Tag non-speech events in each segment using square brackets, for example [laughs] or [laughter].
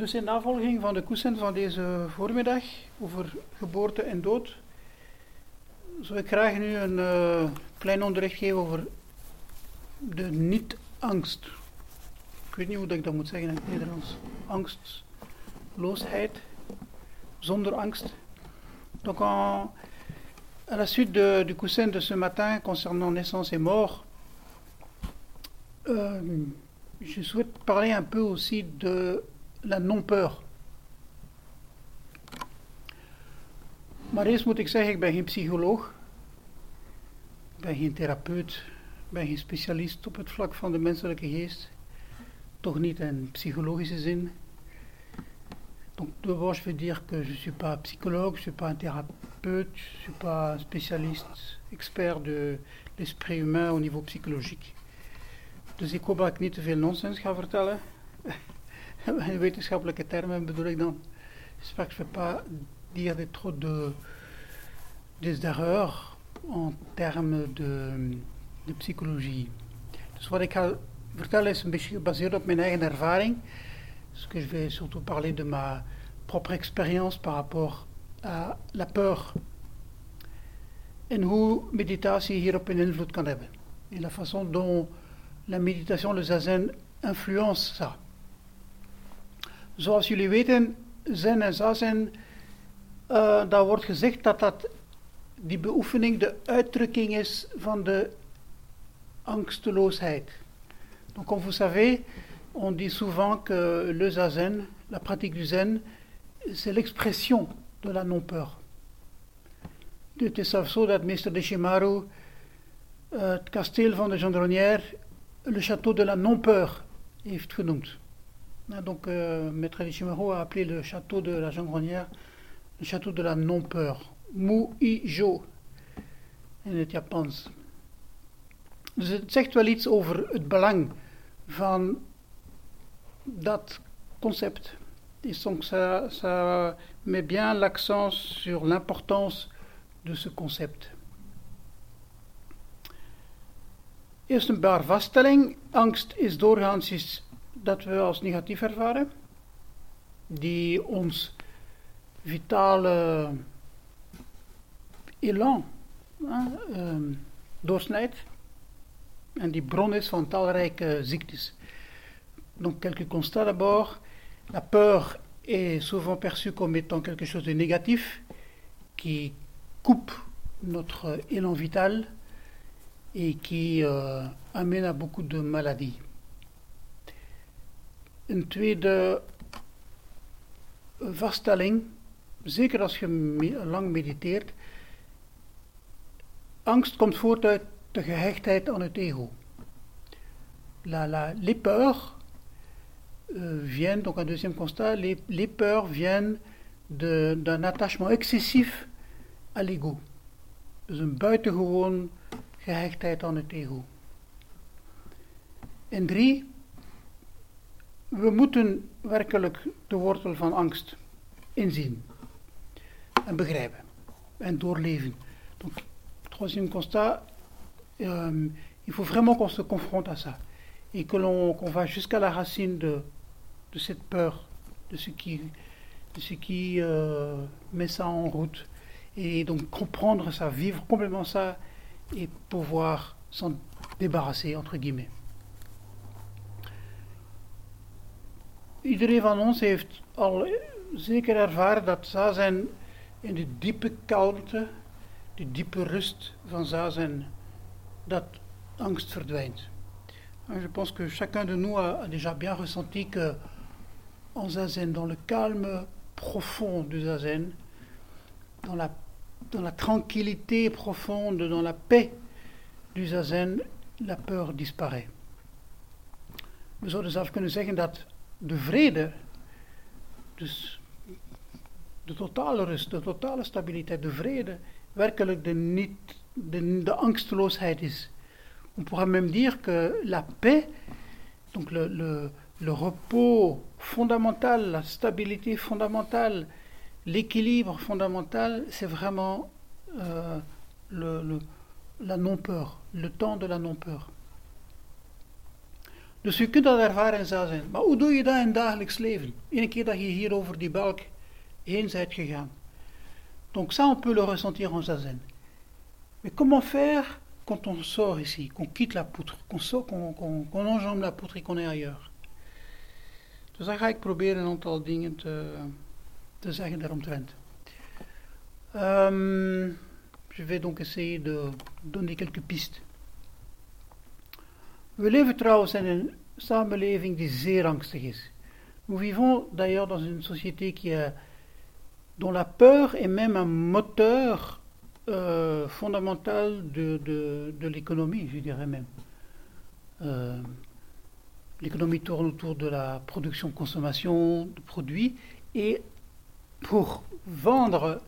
Dus in navolging van de kussen van deze voormiddag over geboorte en dood, zou ik graag nu een uh, klein onderricht geven over de niet-angst. Ik weet niet hoe ik dat moet zeggen in het Nederlands. Angstloosheid, zonder angst. Donc, à la suite de, du coussin de ce matin concernant naissance et mort, euh, je souhaite parler un peu aussi de la non-peur. Maar eerst moet ik zeggen, ik ben geen psycholoog. Ik ben geen therapeut. Ik ben geen specialist op het vlak van de menselijke geest. Toch niet in psychologische zin. Donc d'abord je veux dire que je ne suis pas psychologue, je suis pas un thérapeute, je ne suis pas spécialiste, expert de l'esprit humain au niveau psychologique. Dus ik hoop dat ik niet te veel nonsens ga vertellen. In wetenschappelijke termen bedoel ik dan. Je ne vais pas dire trop de, erreurs en termes de, psychologie. Dus wat ik ga vertellen is je vais surtout parler de ma propre expérience par rapport à la peur. En hoe la façon dont la méditation, le zazen, influence ça. Zoals jullie weten, zen en zazen, uh, daar wordt gezegd dat dat die beoefening de uitdrukking is van de angsteloosheid. Donc, comme vous savez, on dit souvent que le zazen, la pratique du zen, c'est l'expression de la non-peur. Het is zelfs zo dat meester de Shimaru het kasteel van de Gendronnière le château de la non-peur heeft genoemd. Donc, euh, Maître Nishimaru a appelé le château de la Gendronnière le château de la non-peur. Mu-i-jo in het Japans. Dus het zegt wel iets over het belang van dat concept. Et donc ça, ça met bien l'accent sur l'importance de ce concept. Eerst een paar vaststelling. Angst is doorgaans iets dat we als negatief ervaren, die ons vitale elan uh, doorsnijdt en die bron is van talrijke ziektes. Donc quelques constats d'abord. La peur est souvent perçue comme étant quelque chose de négatif qui coupe notre élan vital et qui euh, amène à beaucoup de maladies. Een tweede vaststelling, zeker als je lang mediteert, angst komt voort uit de gehechtheid aan het ego. La, la, les peurs euh, viennent, donc un deuxième constat, les, les peurs viennent d'un attachement excessif à l'ego. Dus een buitengewoon gehechtheid aan het ego. En drie, we moeten werkelijk de wortel van angst inzien en begrijpen en doorleven. Troisième constat, euh, il faut vraiment qu'on se confronte à ça et que l'on qu va jusqu'à la racine de, de cette peur, de ce qui, de ce qui euh, met ça en route et donc comprendre ça, vivre complètement ça et pouvoir s'en débarrasser, entre guillemets. Iedereen van ons heeft al zeker ervaren dat zazen in de diepe kalmte, de diepe rust van zazen, dat angst verdwijnt. Je pense que chacun de nous a, déjà bien ressenti que en zazen, dans le calme profond du zazen, dans la dans la tranquillité profonde, dans la paix du zazen, la peur disparaît. We zouden zelfs kunnen zeggen dat de vrede, dus de totale rust, de totale stabiliteit, de vrede, werkelijk de, niet, de, de angsteloosheid is. On pourrait même dire que la paix, donc le, repos fondamental, la stabilité fondamentale, l'équilibre fondamental, c'est vraiment euh, la non-peur, le temps de la non-peur. Dus je kunt dat ervaren en zo zijn. Maar hoe doe je dat in het dagelijks leven? Eén keer dat je hier over die balk heen bent gegaan. Donc ça, on peut le ressentir en zazen. Mais comment faire quand on sort ici, qu'on quitte la poutre, qu'on qu'on qu qu enjambe la poutre et qu'on est ailleurs? Dus dan ga ik proberen een aantal dingen te, te zeggen daaromtrent. Um, je vais donc essayer de donner quelques pistes. Nous vivons d'ailleurs dans une société dont la peur est même un moteur euh, fondamental de l'économie, je dirais même. Euh, l'économie tourne autour de la production-consommation de produits et pour vendre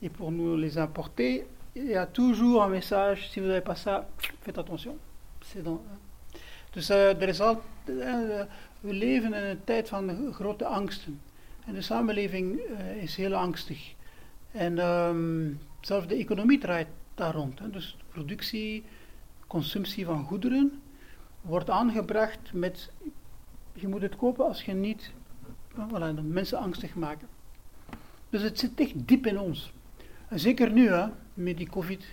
et pour nous les importer, il y a toujours un message, si vous n'avez pas ça, faites attention. C'est dans, Dus uh, er is al, uh, we leven in een tijd van grote angsten. En de samenleving uh, is heel angstig. En um, zelfs de economie draait daar rond. Dus productie, consumptie van goederen wordt aangebracht met je moet het kopen als je niet voilà, mensen angstig maken. Dus het zit echt diep in ons. En zeker nu, hè, met die COVID,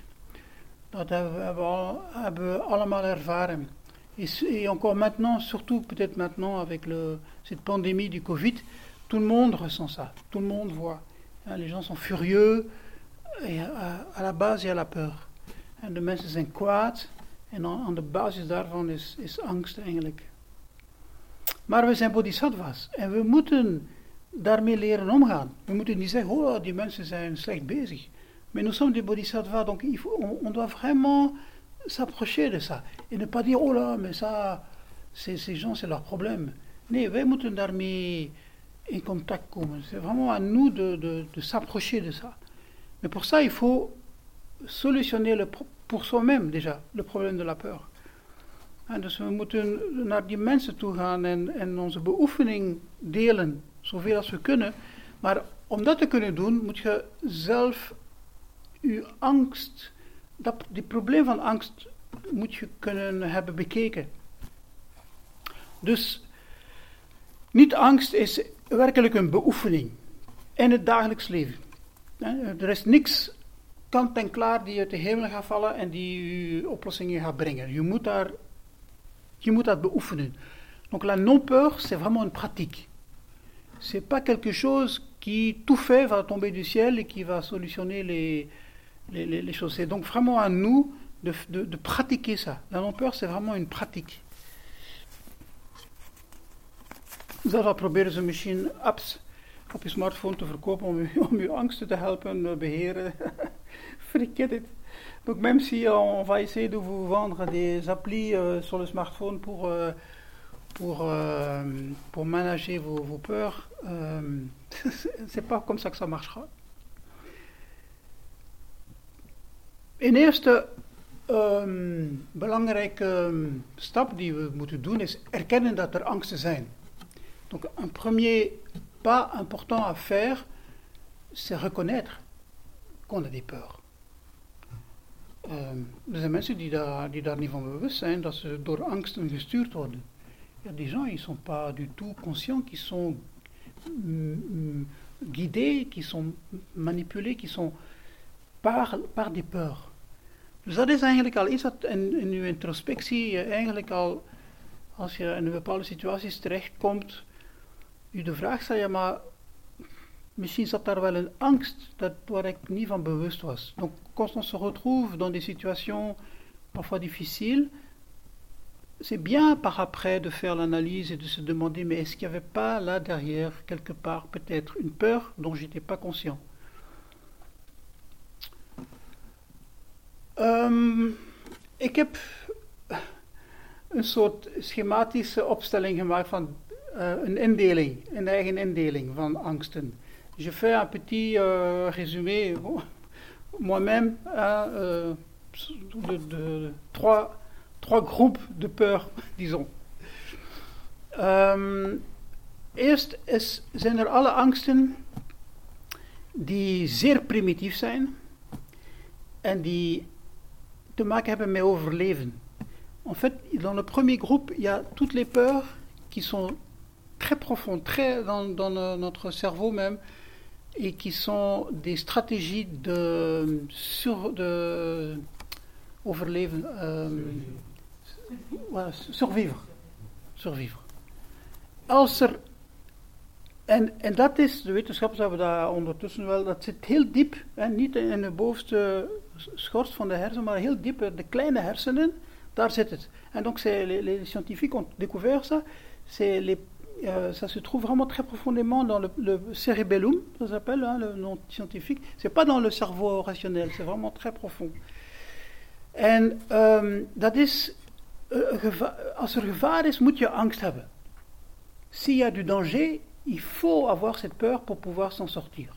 dat hebben we allemaal ervaren. Et, et encore maintenant, surtout peut-être maintenant avec le, cette pandémie du Covid, tout le monde ressent ça, tout le monde voit. Hein, les gens sont furieux, et à, à, la base il y a la peur. En de mensen zijn kwaad en aan de basis daarvan is, is angst eigenlijk. Maar we zijn bodhisattvas en we moeten daarmee leren omgaan. We moeten niet zeggen, oh die mensen zijn slecht bezig. Mais nous sommes des bodhisattvas, donc il faut, on, on doit vraiment s'approcher de ça et ne pas dire oh là, mais ça, ces gens, c'est leur problème. Daarmee in contact. C'est vraiment à nous de, de, s'approcher de ça. Mais pour ça, il faut solutionner le, pour soi-même déjà le problème de la peur. En dus we moeten naar die mensen toe gaan en, en onze beoefening delen, zoveel als we kunnen. Maar om dat te kunnen doen, moet je zelf je dat, die probleem van angst moet je kunnen hebben bekeken. Dus niet angst is werkelijk een beoefening in het dagelijks leven. Er is niks kant en klaar die uit de hemel gaat vallen en die je oplossingen gaat brengen. Je moet, daar, je moet dat beoefenen. Donc la non-peur, c'est vraiment une pratique. C'est pas quelque chose qui tout fait va tomber du ciel et qui va solutionner les, les, choses. C'est donc vraiment à nous de, pratiquer ça. La non-peur, c'est vraiment une pratique. Ze misschien apps op je smartphone te verkopen om [laughs] om angsten te helpen beheren. Forget it. Donc même si on va essayer de vous vendre des applis sur le smartphone pour, euh, pour, euh, pour manager vos, vos peurs, [laughs] c'est pas comme ça que ça marchera. Een eerste um, belangrijke stap die we moeten doen is erkennen dat er angsten zijn. Donc un premier pas important à faire, c'est reconnaître qu'on a des peurs. Um, er zijn mensen die daar, die daar niet van bewust zijn dat ze door angsten gestuurd worden. Il y a des gens, ils sont pas du tout conscients, qui sont mm, guidés, qui sont manipulés, qui sont par, par die peur. Dus dat is eigenlijk al iets wat in, in uw introspectie je eigenlijk al, als je in een bepaalde situaties terechtkomt, u de vraag stelt, ja maar misschien zat daar wel een angst dat, waar ik niet van bewust was. Donc quand on se retrouve dans des situations parfois difficiles, c'est bien par après de faire l'analyse et de se demander mais est-ce qu'il n'y avait pas là derrière quelque part peut-être une peur dont j'étais pas conscient? Um, ik heb een soort schematische opstelling gemaakt van uh, een indeling, een eigen indeling van angsten. Je fais un petit uh, résumé [laughs] moi-même uh, de, de, trois, trois groupes de peur, [laughs] disons. Um, eerst is, zijn er alle angsten die zeer primitief zijn en die te maken hebben met overleven. En fait, dans le premier groupe, il y a toutes les peurs qui sont très profondes, très dans, notre cerveau même, et qui sont des stratégies de, sur, de overleven, euh, survivre. survivre. Als er, en, en dat is, de wetenschappers hebben daar ondertussen wel, dat zit heel diep, en niet in de bovenste schors van de hersenen, maar heel diep, de kleine hersenen, daar zit het. En donc les, les scientifiques ont découvert ça, c'est les euh, ça se trouve vraiment très profondément dans le, le cérébellum, ça s'appelle, hein, le nom scientifique. C'est pas dans le cerveau rationnel, c'est vraiment très profond. En um, dat is, uh, als er gevaar is, moet je angst hebben. S'il y a du danger, il faut avoir cette peur pour pouvoir s'en sortir.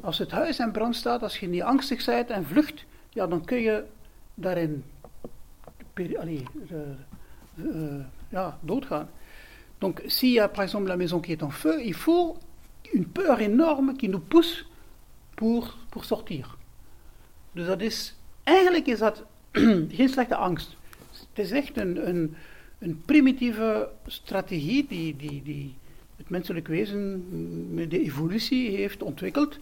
Als het huis in brand staat, als je niet angstig bent en vlucht, ja, dan kun je daarin allee, uh, uh, ja, doodgaan. Donc, s'il y a par exemple la maison qui est en feu, il faut une peur énorme qui nous pousse pour, pour sortir. Dus dat is, eigenlijk is dat [clears throat] geen slechte angst. Het is echt een, een, een primitieve strategie die, die, die het menselijk wezen met de evolutie heeft ontwikkeld.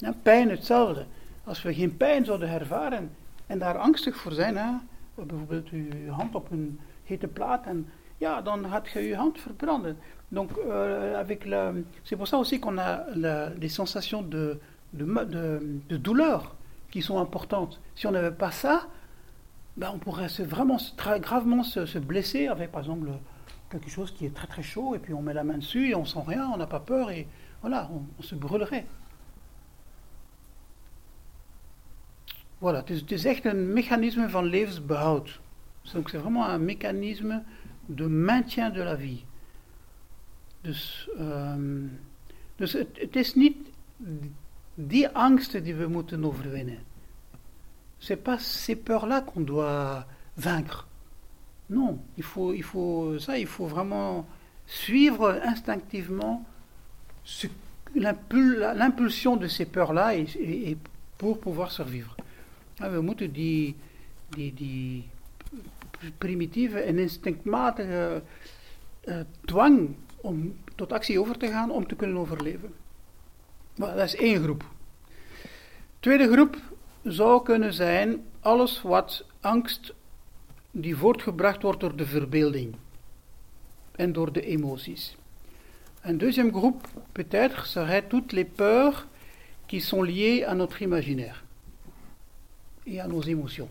Ja, pijn hetzelfde. Als we geen pijn zouden ervaren en daar angstig voor zijn, hè, bijvoorbeeld uw hand op een hete plaat en ja, dan had je je hand verbranden. Donc, euh, avec c'est pour ça aussi qu'on a la, les sensations de, de, de, de, douleur qui sont importantes. Si on n'avait pas ça, ben on pourrait se, vraiment très gravement se, se, blesser avec, par exemple, quelque chose qui est très très chaud, et puis on met la main dessus et on sent rien, on n'a pas peur, et voilà, on, on se brûlerait. Voilà, is, het is echt een mechanisme van levensbehoud. Donc c'est vraiment un mécanisme de maintien de la vie. Dus, um, dus het, het, is niet die angsten die we moeten overwinnen. C'est pas ces peurs-là qu'on doit vaincre. Non, il faut, il faut, ça, il faut vraiment suivre instinctivement l'impulsion de ces peurs-là et, et, et, pour pouvoir survivre. We moeten die, die, die primitieve en instinctmatige uh, dwang om tot actie over te gaan om te kunnen overleven. Maar dat is één groep. Tweede groep zou kunnen zijn alles wat angst die voortgebracht wordt door de verbeelding en door de emoties. Un deuxième groupe, peut-être, serait toutes les peurs qui sont liées à notre imaginaire et à nos émotions.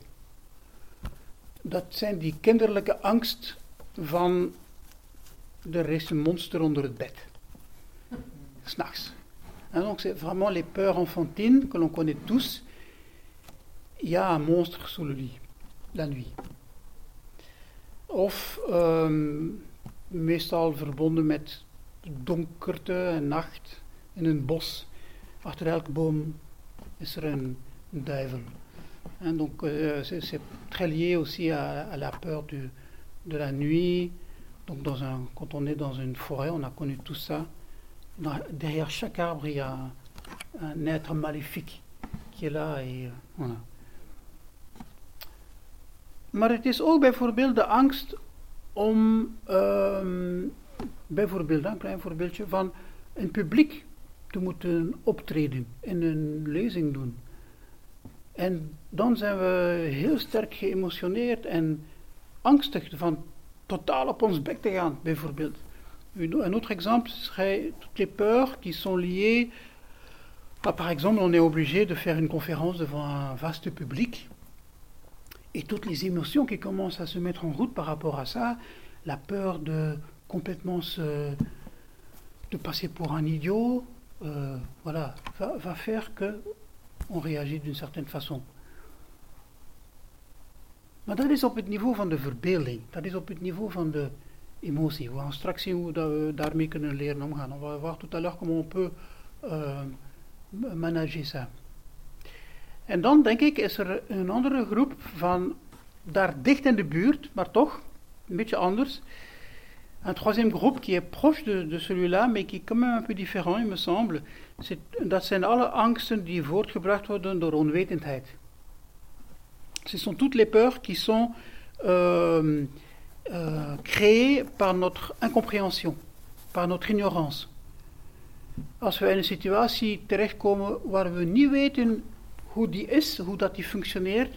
dat zijn die kinderlijke angst van er is een monster onder het bed. [laughs] S'nachts. En donc c'est vraiment les peurs enfantines que l'on connaît tous. Il y a un monstre sous le lit, la nuit. Of um, meestal verbonden met donkerte en nacht in een bos. Achter elke boom is er een duivel. Hein, donc euh, c'est très lié aussi à, la peur de la nuit. Donc quand on est dans une forêt, on a connu tout ça. Derrière chaque arbre, il y a un, être maléfique qui est là. Et, euh, is ook bijvoorbeeld de angst om, bijvoorbeeld, een klein voorbeeldje, optreden, in een lezing doen. En dan zijn we heel sterk geëmotioneerd en angstig van totaal op ons bek te gaan, bijvoorbeeld. Un autre exemple serait toutes les peurs qui sont liées à, par exemple, on est obligé de faire une conférence devant un vaste public et toutes les émotions qui commencent à se mettre en route par rapport à ça, la peur de complètement de passer pour un idiot, euh, voilà, va faire que on réagit d'une certaine façon. Maar dat is op het niveau van de verbeelding. Dat is op het niveau van de emotie. We gaan straks zien hoe dat we daarmee kunnen leren omgaan. On va voir tout à l'heure comment on peut uh, manager ça. En dan denk ik is er een andere groep van daar dicht in de buurt, maar toch een beetje anders. Un troisième groupe qui est proche de, de celui-là, mais qui est quand même un peu différent, il me semble. Dat zijn alle angsten die voortgebracht worden door onwetendheid. Ce sont toutes les peurs qui sont euh, euh, créée par notre incompréhension, par notre ignorance. Als we in een situatie terechtkomen waar we niet weten hoe die is, hoe dat die functioneert,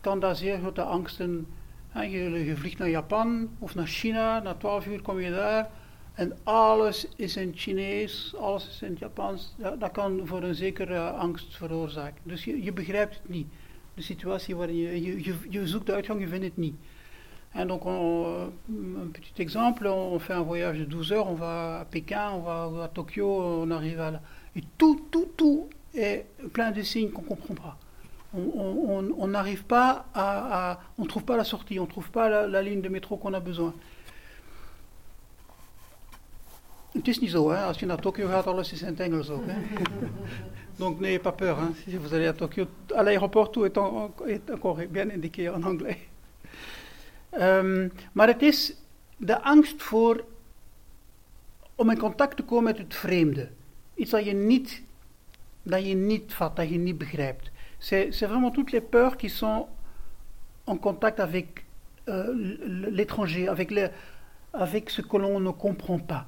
kan dat zeer grote angsten. Je, vliegt naar Japan of naar China, na 12 uur kom je daar en alles is in Chinees, alles is in het Japans. Dat, dat kan voor een zekere angst veroorzaken. Dus je, je begrijpt het niet. De situatie waarin je, je, je, je zoekt de uitgang, je vindt het niet. Donc, on, un petit exemple, on fait un voyage de 12 heures, on va à Pékin, on va à Tokyo, on arrive à là. Et tout, tout, tout est plein de signes qu'on ne comprend pas. On n'arrive pas à, à, On ne trouve pas la sortie, on ne trouve pas la, la ligne de métro qu'on a besoin. Het is niet zo, hè. Als je naar Tokio gaat, alles is in het Engels ook, hè. [laughs] Donc n'ayez pas peur, hein. Si vous allez à Tokio, à l'aéroport, tout est, en, est encore bien indiqué en anglais. Um, maar het is de angst voor om in contact te komen met het vreemde. Iets dat je niet, dat je niet vat, dat je niet begrijpt. C'est vraiment toutes les peurs qui sont en contact avec euh, l'étranger, avec, le, avec ce que l'on ne comprend pas.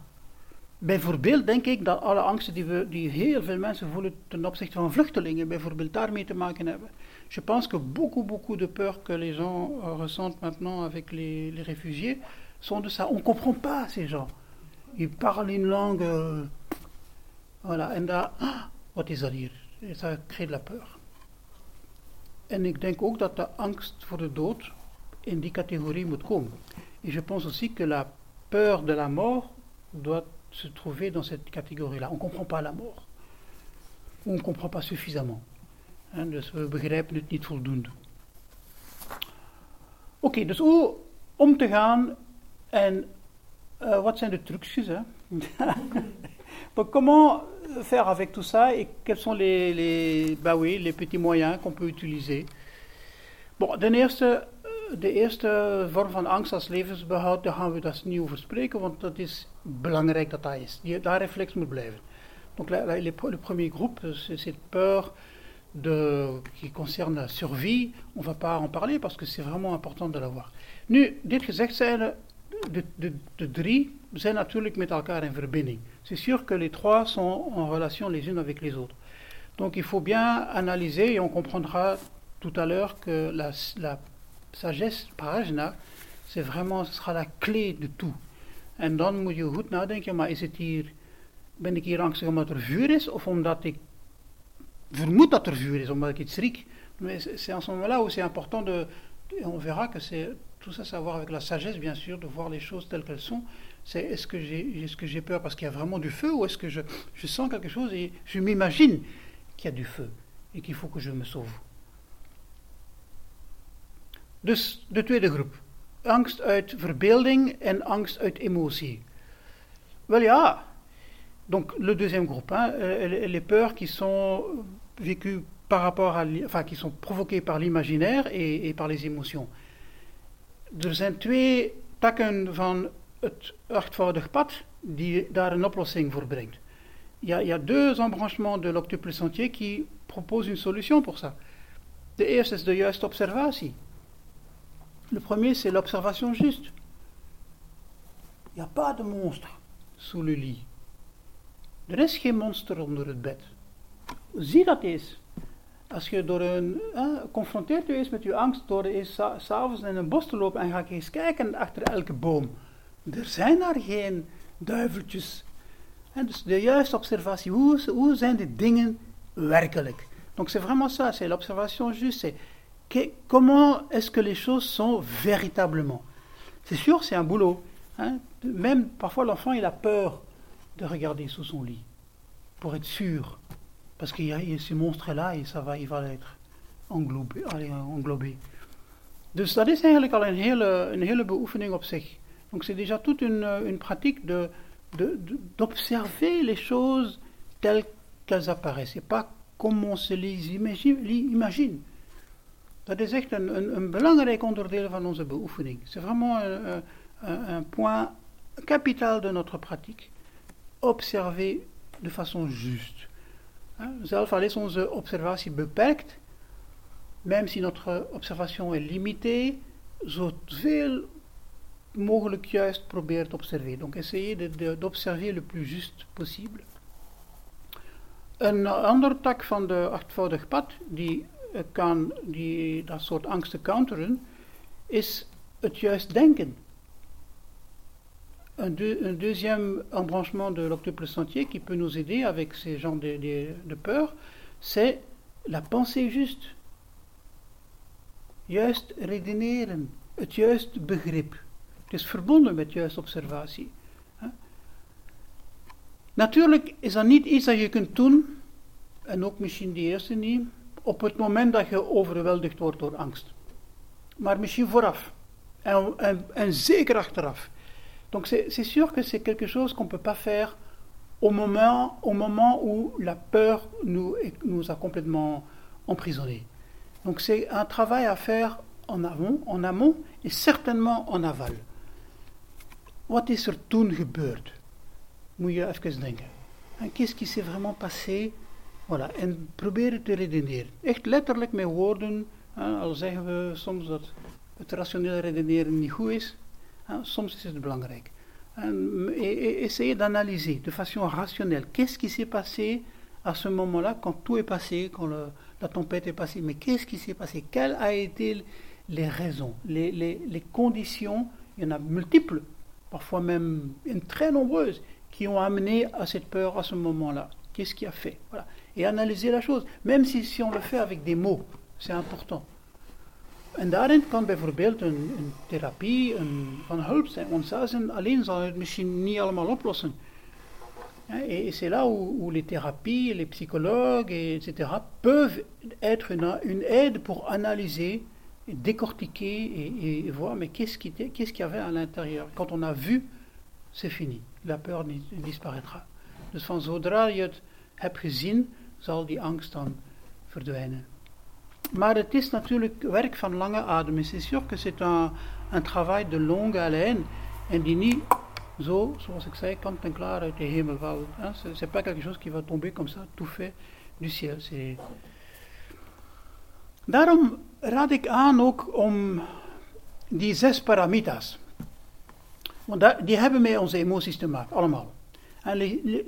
Bijvoorbeeld denk ik dat alle angsten die, we, die heel veel mensen voelen ten opzichte van vluchtelingen, bijvoorbeeld daarmee te maken hebben. Je pense que beaucoup, beaucoup de peurs que les gens euh, ressentent maintenant avec les, les, réfugiés sont de ça. On ne comprend pas ces gens. Ils parlent une langue. Euh, voilà, en daar, ah, wat is dat hier? Ça crée de la peur. En ik denk ook dat de angst voor de dood in die catégorie moet komen. Et je pense aussi que la peur de la mort doit se trouver dans cette catégorie-là. On ne comprend pas la mort. Ou on ne comprend pas suffisamment. Hein, dus we begrijpen het niet voldoende. Oké, okay, dus hoe om te gaan en uh, wat zijn de trucjes hè? [laughs] Donc comment faire avec tout ça et quels sont les, les, bah oui, les petits moyens qu'on peut utiliser? Bon, de eerste, de eerste vorm van angst als levensbehoud, daar gaan we dus niet over spreken, want dat is belangrijk dat dat is. Die, dat reflex moet blijven. Donc la, la, le, premier groupe, c'est cette peur de, qui concerne la survie, on ne va pas en parler parce que c'est vraiment important de l'avoir. Nu, dit gezegd zijnde, de, de, de drie zijn natuurlijk met elkaar in verbinding. C'est sûr que les trois sont en relation les unes avec les autres. Donc il faut bien analyser et on comprendra tout à l'heure que la, la sagesse prajna, c'est vraiment, ce sera la clé de tout. En dan moet je goed nadenken, maar is het hier, ben c'est en ce moment-là où c'est important de, on verra que c'est tout ça, voir avec la sagesse, bien sûr, de voir les choses telles qu'elles sont. C'est est-ce que j'ai que j'ai peur parce qu'il y a vraiment du feu ou est-ce que je sens quelque chose et je m'imagine qu'il y a du feu et qu'il faut que je me sauve? Dus de tweede groep. Angst uit verbeelding en angst uit emotie. Wel ja, donc le deuxième groupe, hein, euh, les peurs qui sont vécues par rapport à, enfin, qui sont provoquées par l'imaginaire et, et, par les émotions. Er zijn twee takken van het achtvoudig pad die daar een oplossing voor brengt. Il y a, il y a deux embranchements de l'octuple sentier qui proposent une solution pour ça. De eerste is de juiste observatie. Le premier, c'est l'observation juste. Il n'y a pas de monstre sous le lit. Er is geen monster onder het bed. Zie dat eens. Als je door een, confronteert eens met uw angst door eens s'avonds in een bos te lopen en ga ik eens kijken achter elke boom. Er zijn daar geen duiveltjes. Dus de juiste observatie, hoe, hoe zijn die dingen werkelijk? Donc c'est vraiment ça, c'est l'observation juste, comment est-ce que les choses sont véritablement? C'est sûr, c'est un boulot. Hein? Même parfois l'enfant a peur de regarder sous son lit pour être sûr Parce qu'il y a ce monstre-là et ça va, il va être englobé. Englobé. C'est déjà toute une, pratique de, d'observer les choses telles qu'elles apparaissent. Et pas comme on se les imagine. Dat is echt een, een, een, belangrijk onderdeel van onze beoefening. C'est vraiment un, un, un point capital de notre pratique. Observer de façon juste. Zelf al is onze observatie beperkt, même si notre observation est limitée, zoveel mogelijk juist probeert te observeren. Donc essayer d'observer le plus juste possible. Een andere tak van de achtvoudig pad die, kan die dat soort angsten counteren, is het juist denken. Un, deuxième embranchement de l'octuple sentier qui peut nous aider avec ces genres de, de, de peur, c'est la pensée juste. Juist redeneren, het juist begrip. Het is verbonden met juist observatie. Natuurlijk is dat niet iets dat je kunt doen, en ook misschien die eerste niet, op het moment dat je overweldigd wordt door angst. Maar misschien vooraf. En, en, en zeker achteraf. Donc c'est sûr que c'est quelque chose qu'on ne peut pas faire au moment, au moment où la peur nous, nous a complètement emprisonnés. Donc c'est un travail à faire en amont, en amont et certainement en aval. Is er toen gebeurd? Moet je even denken. En qu'est-ce qui s'est vraiment passé? Voilà. En te redeneren. Echt letterlijk met woorden. Hein, al zeggen we soms dat het rationeel redeneren niet goed is. soms is het belangrijk. En, essayer d'analyser de façon rationnelle qu'est-ce qui s'est passé à ce moment-là, quand tout est passé, quand la tempête est passée? Mais qu'est-ce qui s'est passé? Quelles ont été les raisons, les, conditions? Il y en a multiples, parfois même très nombreuses, qui ont amené à cette peur à ce moment-là. Qu'est-ce qui a fait? Voilà. Et analyser la chose, même si, si on le fait avec des mots, c'est important. En daarin kan bijvoorbeeld een, een therapie een, van hulp zijn, want zelfs alleen zal het misschien niet allemaal oplossen. Et c'est là où, les thérapies, les psychologues, etc., peuvent être une, aide pour analyser, décortiquer et, voir, mais qu'est-ce qu'il y avait à l'intérieur. Quand on a vu, c'est fini. La peur disparaîtra. Dus van zodra je het hebt gezien, zal die angst dan verdwijnen. Maar het is natuurlijk werk van lange adem. C'est sûr que c'est un, un travail de longue haleine en die niet zo, zoals ik zei, kant en klaar uit de hemel vallen. C'est pas quelque chose qui va tomber comme ça, tout fait du ciel. Daarom raad ik aan ook om die zes paramitas. Want die hebben met onze emoties te maken, allemaal.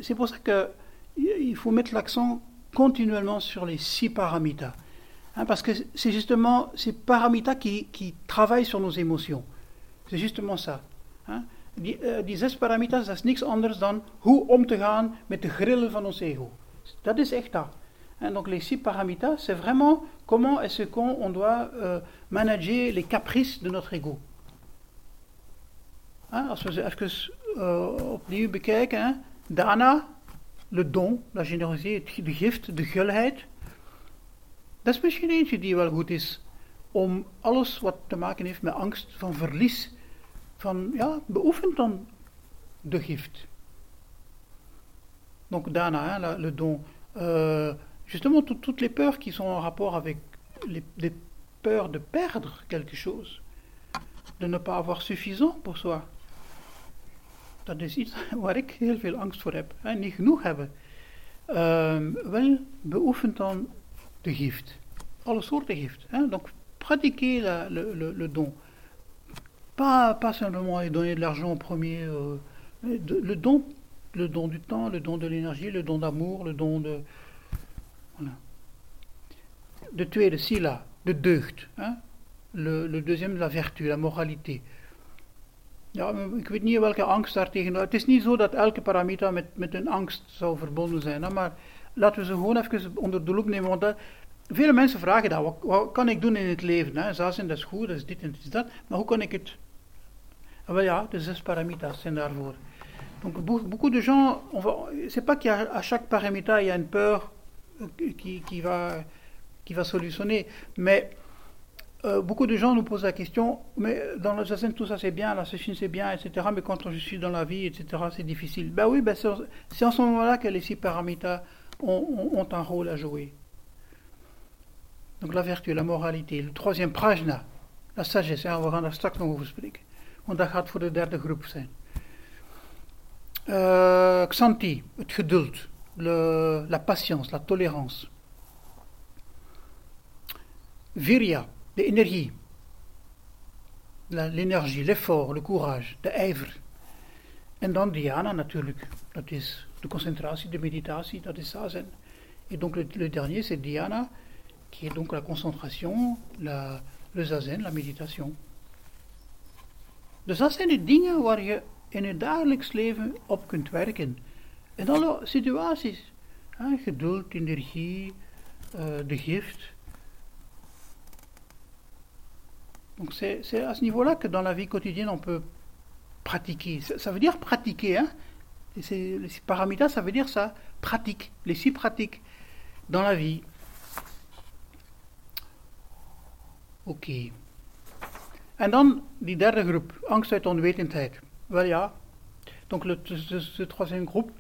C'est pour ça que il faut mettre l'accent continuellement sur les six paramitas. Hein, parce que c'est justement ces paramitas qui, qui travaillent sur nos émotions. C'est justement ça. Hein. Die, uh, die zes paramitas, dat is niks anders dan hoe om te gaan met de grillen van ons ego. Dat is echt dat. Donc les six paramitas, c'est vraiment comment est-ce qu'on on doit uh, manager les caprices de notre ego. Hein, als we ze even uh, opnieuw bekijken. Dana, le don, la générosité, de gift, de gulheid. Dat is misschien eentje die wel goed is om alles wat te maken heeft met angst van verlies van ja, beoefen dan de gift. Donc Dana, hein, le don, euh, justement tout, toutes les peurs qui sont en rapport avec les, les, peurs de perdre quelque chose, de ne pas avoir suffisant pour soi. Dat is iets waar ik heel veel angst voor heb. Hè, niet genoeg hebben. Uh, wel, beoefen dan de gift. Alle soorten gift. Hè. Donc, pratiquer la, le, le, le don. Pas, pas simplement donner de l'argent en premier. Euh, le don, le don du temps, le don de l'énergie, le don d'amour, le don de. Voilà. De tweede, sila, de deugd. Hein? Le, le deuxième, la vertu, la moralité. Ja, ik weet niet welke angst daar tegen. Het is niet zo dat elke paramita met, met een angst zou verbonden zijn. Hè? Maar laten we ze gewoon even onder de loep nemen. Want dat, vele mensen vragen dat. Wat, kan ik doen in het leven? Hè? Zazen, dat is goed, dat is dit en dat is dat. Maar hoe kan ik het Ah ben, ja, de zes paramitas zijn daarvoor. Donc beaucoup de gens, c'est pas qu'à chaque paramita il y a une peur euh, qui, qui, va, qui va solutionner, mais euh, beaucoup de gens nous posent la question, mais dans le tout ça c'est bien, la session c'est bien, etc. Mais quand je suis dans la vie, etc. c'est difficile. Ben oui, ben c'est en ce moment-là que les six paramitas ont, un rôle à jouer. Donc la vertu, la moralité, le troisième prajna, la sagesse, hein, we gaan daar straks nog over spreken. want dat gaat voor de derde groep Xanti, het geduld, la patience, la tolérance. Virya, de energie. l'énergie, l'effort, le courage, de ijver. En dan dhyana natuurlijk, dat is de concentratie, de meditatie, dat is zazen. Et donc le, dernier, c'est dhyana, qui est donc la concentration, la, le zazen, la méditation. Dus dat zijn de dingen waar je in het dagelijks leven op kunt werken. In alle situaties. Geduld, énergie, euh, de gift. Donc c'est à ce niveau-là que dans la vie quotidienne on peut pratiquer. Ça, veut dire pratiquer. Hein les paramitas, ça veut dire ça. Pratique. Les six pratiques dans la vie. Ok. En dan die derde groep, angst uit onwetendheid. Wel donc le, troisième groupe,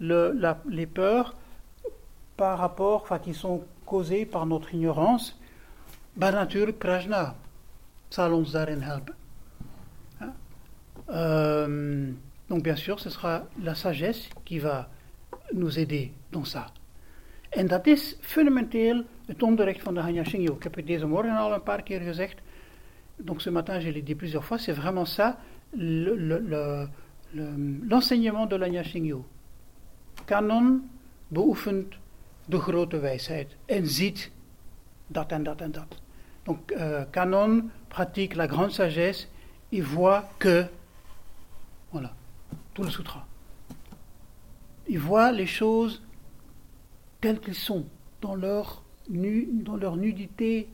les peurs par rapport, enfin, qui sont causées par notre ignorance, ben natuurlijk prajna zal ons daarin helpen. Euh, donc bien sûr, ce sera la sagesse qui va nous aider dans ça. En dat is fundamenteel het onderricht van de Hanya Shingyo. Ik heb het deze morgen al een paar keer gezegd. Donc ce matin, je l'ai dit plusieurs fois, c'est vraiment ça, l'enseignement le, le, le, de l'Hanya Shingyo. Kanon beoefent de grote wijsheid en ziet dat en dat en dat. Donc euh, Canon pratique la grande sagesse, il voit que, voilà, tout le sutra. Il voit les choses telles qu'elles sont, dans leur, nu, dans leur nudité,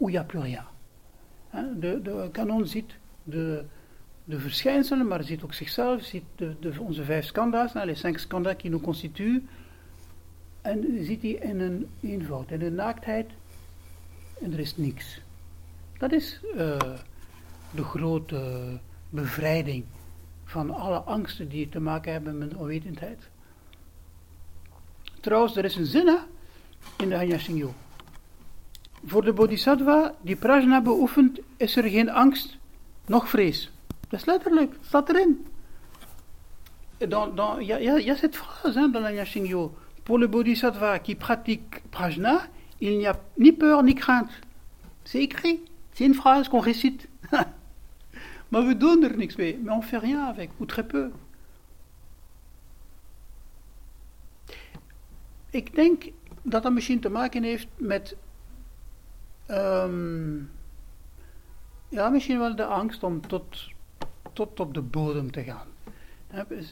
où il n'y a plus rien. Hein, de, de kanon ziet de, de verschijnselen, maar ziet ook zichzelf, de, de, onze vijf skanda's, hein, les cinq skandas qui nous constituent, en ziet hij in een eenvoud, in een naaktheid, en er is niks. Dat is uh, de grote bevrijding van alle angsten die te maken hebben met onwetendheid. Trouwens, er is een zin in de Hanyasingyo. Voor de bodhisattva die prajna beoefent, is er geen angst, noch vrees. Dat is letterlijk, staat erin. Dan, dan, ja, ja, ja, cette phrase dans l'Anyasingyo. Pour le bodhisattva qui pratique prajna, il n'y a ni peur ni crainte. C'est écrit. C'est une phrase qu'on récite. [laughs] Mais on fait rien avec, ou très peu. Ik denk dat dat misschien te maken heeft met. Um, ja, misschien wel de angst om tot, tot op de bodem te gaan.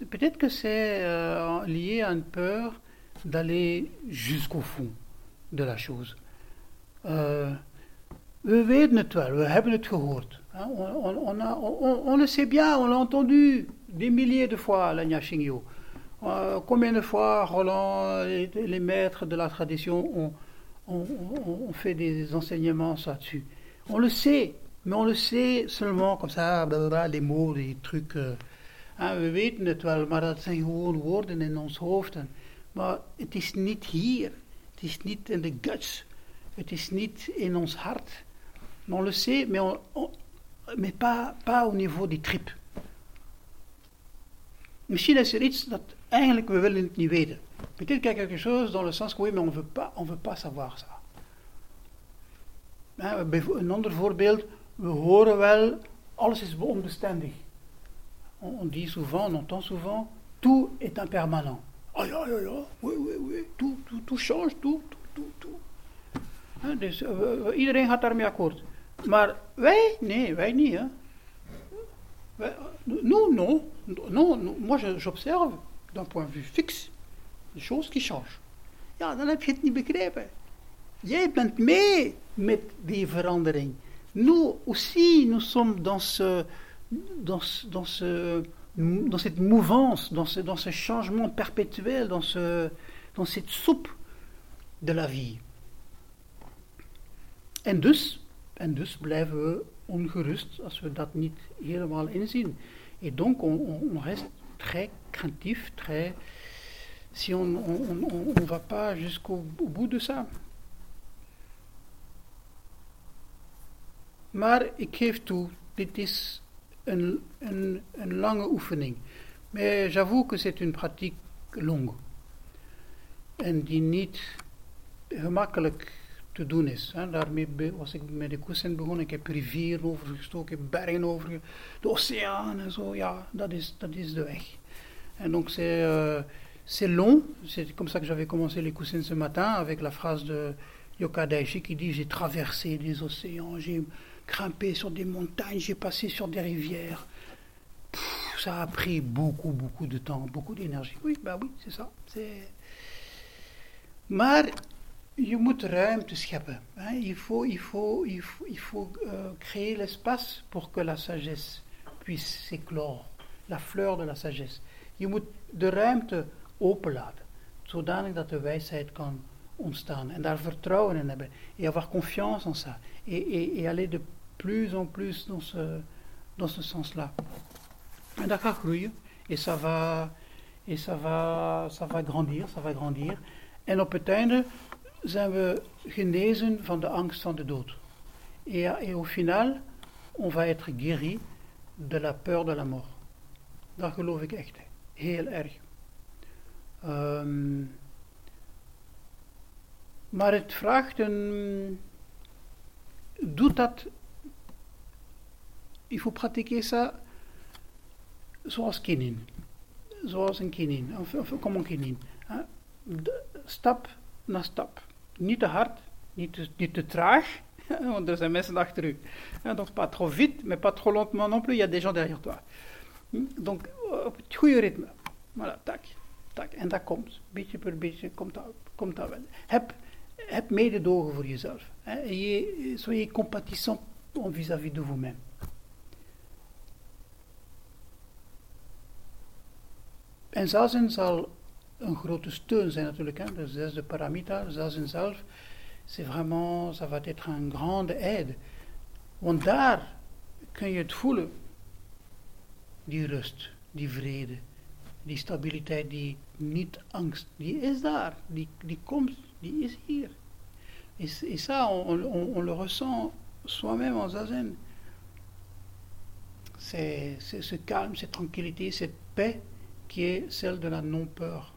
Peut-être que c'est euh, lié à une peur d'aller jusqu'au fond de la chose. Uh, we weten het wel, we hebben. On, le sait bien, on l'a entendu des milliers de fois, la. Euh, combien de fois Roland et les maîtres de la tradition ont, fait des enseignements là-dessus? On le sait, mais on le sait seulement comme ça, les mots, les trucs. Uh, we weten het wel, maar dat zijn gewoon woorden in ons hoofd. Maar het is niet. Is niet in de guts. Het is niet in ons hart. On le sait, mais, on, on, mais pas, pas au niveau des tripes. Misschien is er iets dat eigenlijk we willen het niet weten. Peut-être quelque chose dans le sens que oui, mais on veut pas, veut pas savoir ça. Een ander voorbeeld, we horen wel, alles is onbestendig. On, on dit souvent, on entend souvent, tout est impermanent. Ah ja, ja, ja, oui, oui, oui, tout, tout, tout change, tout, tout, tout, tout. Dus iedereen gaat daarmee akkoord. Maar wij, nee, wij niet. Hè. Wij, nous, non. non. Moi, j'observe d'un point de vue fixe les choses qui changent. Ja, dan heb je het niet begrepen. Jij bent mee met die verandering. Nous aussi, nous sommes dans ce, dans, dans ce, dans cette mouvance, dans ce, dans ce changement perpétuel, dans, ce, dans cette soupe de la vie. En dus, en dus blijven we ongerust als we dat niet helemaal inzien. Et donc on, on, on reste très craintif, très... Si on ne va pas jusqu'au bout de ça. Maar ik geef toe, dit is een lange oefening. Mais j'avoue que c'est une pratique longue. En die niet gemakkelijk te doen is. Hè. Daarmee was ik met de kussen begonnen. Ik heb rivieren overgestoken, bergen over, de oceaan en zo. Ja, dat is, donc c'est euh, c'est long. C'est comme ça que j'avais commencé les coussins ce matin avec la phrase de Yoka Daishi qui dit J'ai traversé des océans, grimpé sur des montagnes, j'ai passé sur des rivières. Ça a pris beaucoup, beaucoup de temps, beaucoup d'énergie. Oui, bah oui, c'est ça. C'est... Maar je moet ruimte scheppen. Hein? Il faut, il faut, il faut, il faut euh, créer l'espace pour que la sagesse puisse s'éclore, la fleur de la sagesse. Je moet de ruimte openlaten, zodanig dat de wijsheid kan ontstaan. En daar vertrouwen in hebben. Et avoir confiance en ça. Et, et, de plus en plus dans ce, dans ce sens-là. En dat gaat groeien. Et ça va, et ça va, ça va grandir, ça va grandir. En op het einde zijn we genezen van de angst van de dood. Et, et au final, on va être guéri de la peur de la mort. Dat geloof ik echt. Heel erg. Um, maar het vraagt een. Doet dat. Pratiquer ça zoals kinin. Zoals een kinin. Of, of comme een kinin. Stap na stap. Niet te hard, niet te, niet te traag. [laughs] Want er zijn mensen achter u. Donc pas trop vite, mais pas trop lentement non plus. Il y a des gens derrière toi. Donc op het goede ritme. Voilà, tak, tak. En dat komt. Beetje per beetje komt dat, komt dat wel. Heb, heb mededogen voor jezelf. Hè. Je, soyez compatissant vis-à-vis de vous-même. En zazen zal een grote steun zijn natuurlijk. Hè. De zesde paramita, zazen zelf, c'est vraiment, ça va être een grande aide. Want daar kun je het voelen. Die rust, die vrede, die stabiliteit, die niet-angst, die is daar, die, die komt, Et, ça, on, on, on, le ressent soi-même en zazen. C'est ce calme, cette tranquillité, cette paix qui est celle de la non-peur.